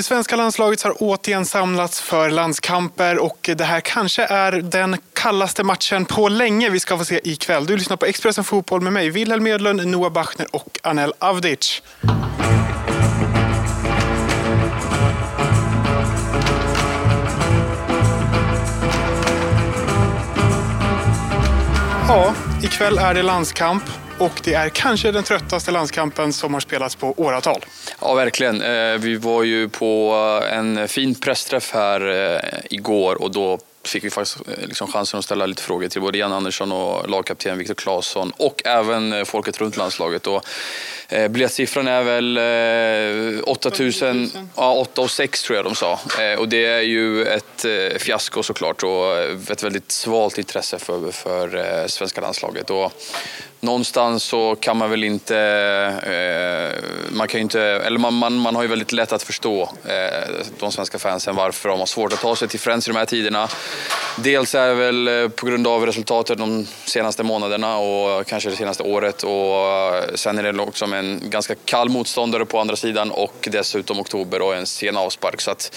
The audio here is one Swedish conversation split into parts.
Det svenska landslaget har återigen samlats för landskamper och det här kanske är den kallaste matchen på länge vi ska få se ikväll. Du lyssnar på Expressen Fotboll med mig, Wilhelm Edlund, Noah Bachner och Anel Avdic. Ja, ikväll är det landskamp och det är kanske den tröttaste landskampen som har spelats på åratal. Ja, verkligen. Eh, vi var ju på en fin pressträff här eh, igår och då fick vi faktiskt eh, liksom chansen att ställa lite frågor till både Jan Andersson och lagkapten Viktor Claesson och även folket runt landslaget. Och Eh, biljettsiffran är väl eh, 8000, ja 8 och 6 tror jag de sa. Eh, och det är ju ett eh, fiasko såklart och ett väldigt svalt intresse för, för eh, svenska landslaget. Och någonstans så kan man väl inte, eh, man kan inte, eller man, man, man har ju väldigt lätt att förstå eh, de svenska fansen varför de har svårt att ta sig till Friends i de här tiderna. Dels är det väl eh, på grund av resultatet de senaste månaderna och kanske det senaste året och eh, sen är det också en ganska kall motståndare på andra sidan och dessutom oktober och en sen avspark. Så att,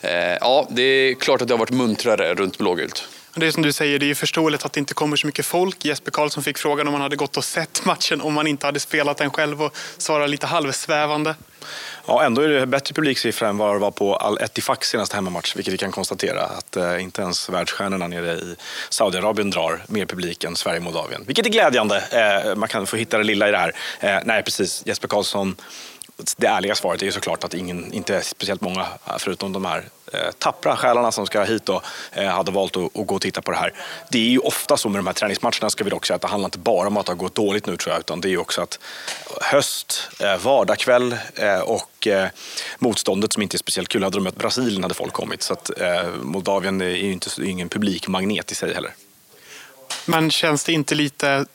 eh, ja, det är klart att det har varit muntrare runt blågult. Det är som du säger, det är förståeligt att det inte kommer så mycket folk. Jesper Karlsson fick frågan om han hade gått och sett matchen om han inte hade spelat den själv och svarade lite halvsvävande. Ja, ändå är det bättre publiksiffra än vad det var på Al Ettifaq senaste hemmamatch, vilket vi kan konstatera att eh, inte ens världsstjärnorna nere i Saudiarabien drar mer publik än Sverige och Moldavien, Vilket är glädjande. Eh, man kan få hitta det lilla i det här. Eh, nej, precis. Jesper Karlsson det ärliga svaret är ju såklart att ingen, inte speciellt många, förutom de här eh, tappra själarna som ska hit och eh, hade valt att, att, gå och titta på det här. Det är ju ofta så med de här träningsmatcherna, ska vi dock säga, att det handlar inte bara om att det har gått dåligt nu tror jag, utan det är ju också att höst, eh, vardagskväll eh, och eh, motståndet som inte är speciellt kul. Hade de mött Brasilien hade folk kommit, så att eh, Moldavien är ju inte, ingen publikmagnet i sig heller. Men känns det inte lite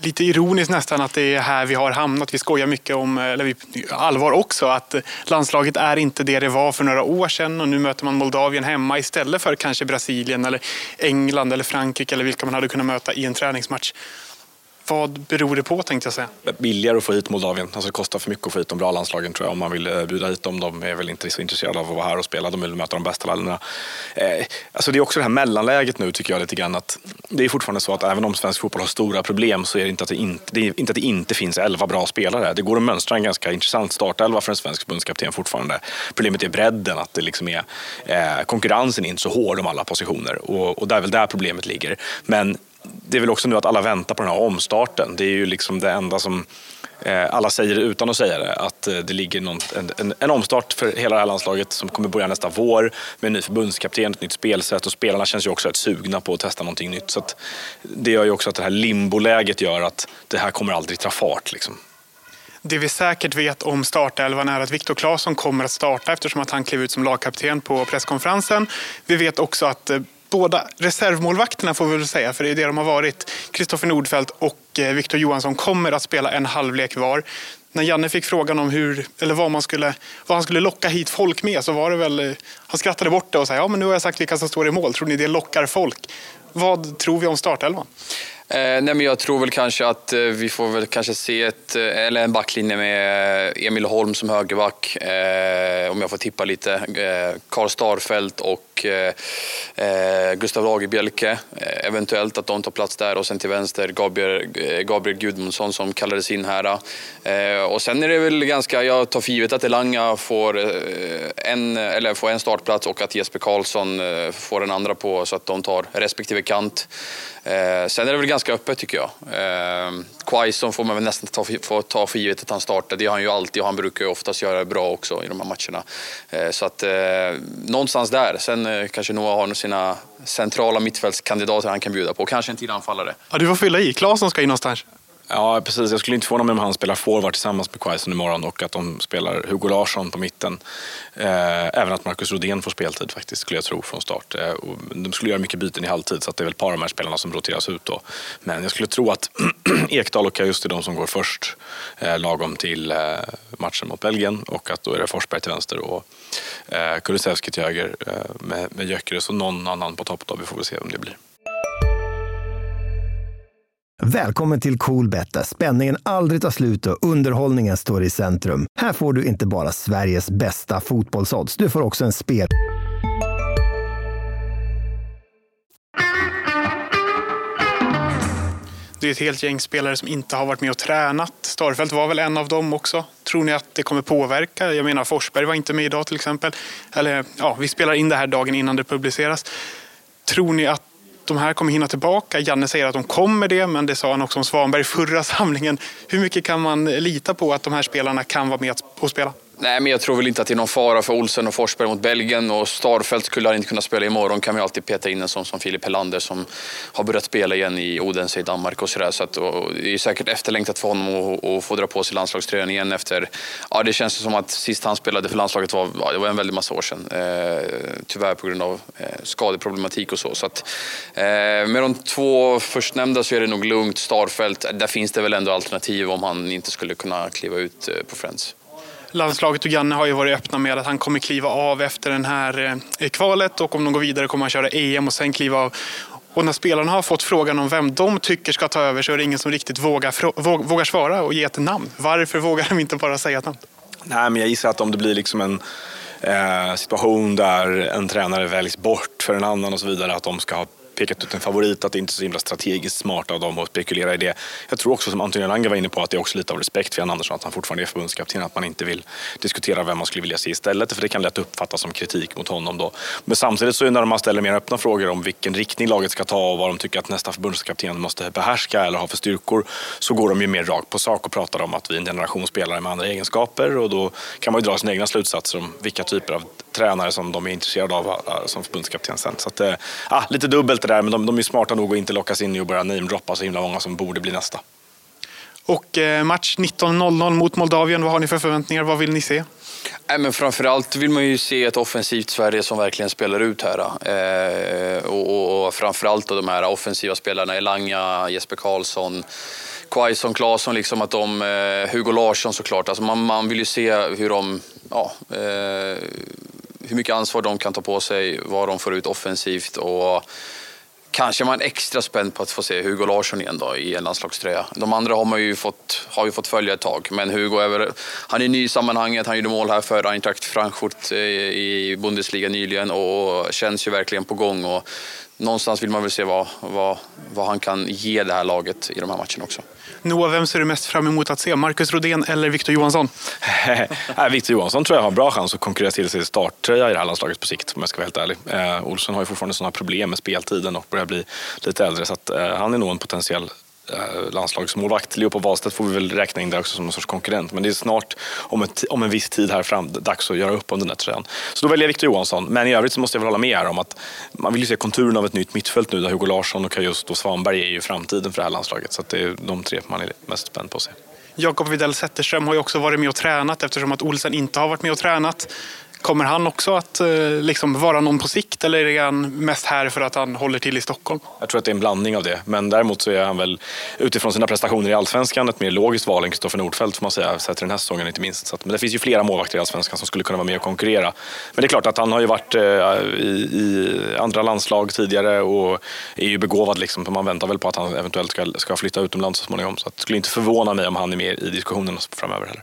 lite ironiskt nästan att det är här vi har hamnat. Vi skojar mycket om, eller vi, allvar också, att landslaget är inte det det var för några år sedan och nu möter man Moldavien hemma istället för kanske Brasilien eller England eller Frankrike eller vilka man hade kunnat möta i en träningsmatch. Vad beror det på tänkte jag säga? Billigare att få hit Moldavien. Alltså det kostar för mycket att få hit de bra landslagen tror jag om man vill eh, bjuda hit dem. De är väl inte så intresserade av att vara här och spela. De vill möta de bästa länderna. Eh, alltså det är också det här mellanläget nu tycker jag lite grann att det är fortfarande så att även om svensk fotboll har stora problem så är det inte att det inte, det inte, att det inte finns elva bra spelare. Det går att mönstra en ganska intressant startelva för en svensk förbundskapten fortfarande. Problemet är bredden, att det liksom är, eh, konkurrensen är inte så hård om alla positioner och, och det är väl där problemet ligger. Men det är väl också nu att alla väntar på den här omstarten. Det är ju liksom det enda som eh, alla säger utan att säga det, att eh, det ligger någon, en, en, omstart för hela det här landslaget som kommer börja nästa vår med en ny förbundskapten, ett nytt spelsätt och spelarna känns ju också rätt sugna på att testa någonting nytt. Så det gör ju också att det här limboläget gör att det här kommer aldrig ta fart. Liksom. Det vi säkert vet om startelvan är att Viktor Claesson kommer att starta eftersom att han klev ut som lagkapten på presskonferensen. Vi vet också att eh, båda reservmålvakterna får vi väl säga, för det är det de har varit. Kristoffer Nordfeldt och eh, Victor Johansson kommer att spela en halvlek var. När Janne fick frågan om hur, eller vad, man skulle, vad han skulle locka hit folk med så var det väl, eh, han skrattade bort det och sa ja men nu har jag sagt vilka som står i mål, tror ni det lockar folk? Vad tror vi om startelvan? Eh, nej, men jag tror väl kanske att eh, vi får väl kanske se ett, eh, eller en backlinje med eh, Emil Holm som högerback, eh, om jag får tippa lite. Eh, Karl Starfelt och eh, eh Gustav Lagerbielke. eventuellt att de tar plats där och sen till vänster Gabriel, Gabriel Gudmundsson som kallades in här. och sen är det väl ganska, jag tar för givet att Elanga får en, eller får en startplats och att Jesper Karlsson får den andra på så att de tar respektive kant. Eh, sen är det väl ganska Ganska öppet tycker jag. Eh, Quaison får man väl nästan ta, få ta för givet att han startar. Det har han ju alltid och han brukar ju oftast göra det bra också i de här matcherna. Eh, så att eh, någonstans där. Sen eh, kanske Noah har sina centrala mittfältskandidater han kan bjuda på. Kanske en till anfallare. Ja, du får fylla i. Claesson ska in någonstans. Ja, precis. Jag skulle inte förvåna mig om han spelar forward tillsammans med Quaison imorgon och att de spelar Hugo Larsson på mitten. Eh, även att Marcus Rodén får speltid faktiskt, skulle jag tro, från start. Eh, de skulle göra mycket byten i halvtid, så det är väl ett par av de här spelarna som roteras ut då. Men jag skulle tro att Ekdal och Kajust är de som går först, eh, lagom till eh, matchen mot Belgien. Och att då är det Forsberg till vänster och eh, Kulusevski till höger eh, med, med Gyökeres och någon annan på topp. Då. Vi får väl se vem det blir. Välkommen till Coolbet där spänningen aldrig tar slut och underhållningen står i centrum. Här får du inte bara Sveriges bästa fotbollsodds, du får också en spel... Det är ett helt gäng spelare som inte har varit med och tränat. Starfelt var väl en av dem också. Tror ni att det kommer påverka? Jag menar, Forsberg var inte med idag till exempel. Eller, ja, vi spelar in det här dagen innan det publiceras. Tror ni att de här kommer hinna tillbaka? Janne säger att de kommer det, men det sa han också om Svanberg förra samlingen. Hur mycket kan man lita på att de här spelarna kan vara med och spela? Nej, men jag tror väl inte att det är någon fara för Olsen och Forsberg mot Belgien och Starfelt skulle han inte kunna spela imorgon kan vi alltid peta in en sån som Filip Helander som har börjat spela igen i Odense i Danmark och sådär. Så att, och det är säkert efterlängtat för honom att, att få dra på sig landslagströjan igen efter, ja det känns som att sist han spelade för landslaget var, ja, det var en väldigt massa år sedan. Eh, tyvärr på grund av eh, skadeproblematik och så. så att, eh, med de två förstnämnda så är det nog lugnt. Starfelt, där finns det väl ändå alternativ om han inte skulle kunna kliva ut eh, på Friends landslaget och Janne har ju varit öppna med att han kommer kliva av efter det här eh, kvalet och om de går vidare kommer han köra EM och sen kliva av. Och när spelarna har fått frågan om vem de tycker ska ta över så är det ingen som riktigt vågar, vågar svara och ge ett namn. Varför vågar de inte bara säga ett namn? Nej, men jag gissar att om det blir liksom en eh, situation där en tränare väljs bort för en annan och så vidare, att de ska ha pekat ut en favorit, att det inte är så himla strategiskt smart av dem att spekulera i det. Jag tror också som Antonio Elanga var inne på att det är också lite av respekt för Jan Andersson att han fortfarande är förbundskapten, att man inte vill diskutera vem man skulle vilja se istället, för det kan lätt uppfattas som kritik mot honom då. Men samtidigt så är när man ställer mer öppna frågor om vilken riktning laget ska ta och vad de tycker att nästa förbundskapten måste behärska eller ha för styrkor, så går de ju mer rakt på sak och pratar om att vi är en generation spelare med andra egenskaper och då kan man ju dra sina egna slutsatser om vilka typer av tränare som de är intresserade av eh, som förbundskapten sen. Så att, äh, lite dubbelt det där, men de, de är smarta nog att inte lockas in i och börja namedroppa så himla många som borde bli nästa. Och eh, match 19.00 mot Moldavien, vad har ni för förväntningar? Vad vill ni se? Nej, men framförallt vill man ju se ett offensivt Sverige som verkligen spelar ut här. Eh, och, och framförallt då de här offensiva spelarna, Elanga, Jesper Karlsson, Quaison, Claesson, liksom att de, eh, Hugo Larsson såklart. Alltså man, man vill ju se hur de ja, eh, hur mycket ansvar de kan ta på sig, vad de får ut offensivt och kanske man extra spänd på att få se Hugo Larsson igen då, i en landslagströja. De andra har man ju fått, har ju fått följa ett tag, men Hugo är, han är ny i sammanhanget. Han gjorde mål här för Eintracht Frankfurt eh, i Bundesliga nyligen och känns ju verkligen på gång. Och någonstans vill man väl se vad, vad, vad han kan ge det här laget i de här matcherna också. Noah, vem ser du mest fram emot att se? Marcus Rodén eller Victor Johansson? Victor Johansson tror jag har en bra chans att konkurrera till sig starttröja i det här landslaget på sikt, om jag ska vara helt ärlig. Eh, Olsson har ju fortfarande sådana problem med speltiden och börjar bli lite äldre, så att, eh, han är nog en potentiell Eh, Eh, landslagsmålvakt. Leopold Wahlstedt får vi väl räkna in där också som en sorts konkurrent. Men det är snart, om, ett, om en viss tid här fram, dags att göra upp om den där tröjan. Så då väljer jag Victor Johansson. Men i övrigt så måste jag väl hålla med här om att man vill ju se konturen av ett nytt mittfält nu där Hugo Larsson och Kajust och Svanberg är ju framtiden för det här landslaget. Så det är de tre man är mest spänd på att se. Jakob Widell Zetterström har ju också varit med och tränat eftersom att Olsen inte har varit med och tränat. Kommer han också att eh, liksom, vara någon på sikt eller är han mest här för att han håller till i Stockholm? Jag tror att det är en blandning av det. Men däremot så är han väl utifrån sina prestationer i Allsvenskan ett mer logiskt val än Kristoffer Nordfeldt får man säga, sett till den här säsongen inte minst. Så att, men det finns ju flera målvakter i Allsvenskan som skulle kunna vara med och konkurrera. Men det är klart att han har ju varit eh, i, i, andra landslag tidigare och är ju begåvad. Liksom, man väntar väl på att han eventuellt ska, ska flytta utomlands så småningom. Så det skulle inte förvåna mig om han är med i diskussionerna framöver heller.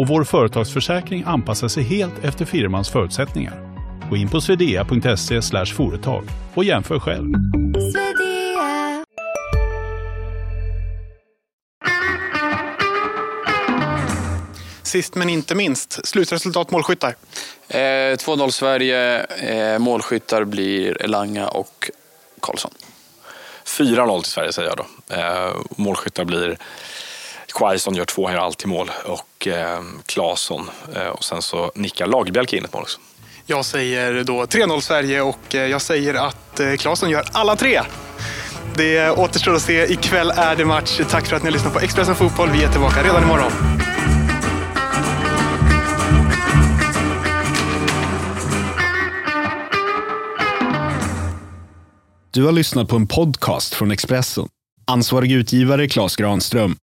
och vår företagsförsäkring anpassar sig helt efter firmans förutsättningar. Gå in på swedea.se företag och jämför själv. Sist men inte minst, slutresultat målskyttar? Eh, 2-0 Sverige. Eh, målskyttar blir Elanga och Karlsson. 4-0 till Sverige säger jag då. Eh, målskyttar blir Quaison gör två, han gör alltid mål. Och eh, Claesson. Eh, och sen så nickar Lagerbjälke in ett mål också. Jag säger då 3-0 Sverige och eh, jag säger att eh, Claesson gör alla tre. Det återstår att se. Ikväll är det match. Tack för att ni har lyssnat på Expressen Fotboll. Vi är tillbaka redan imorgon. Du har lyssnat på en podcast från Expressen. Ansvarig utgivare Klas Granström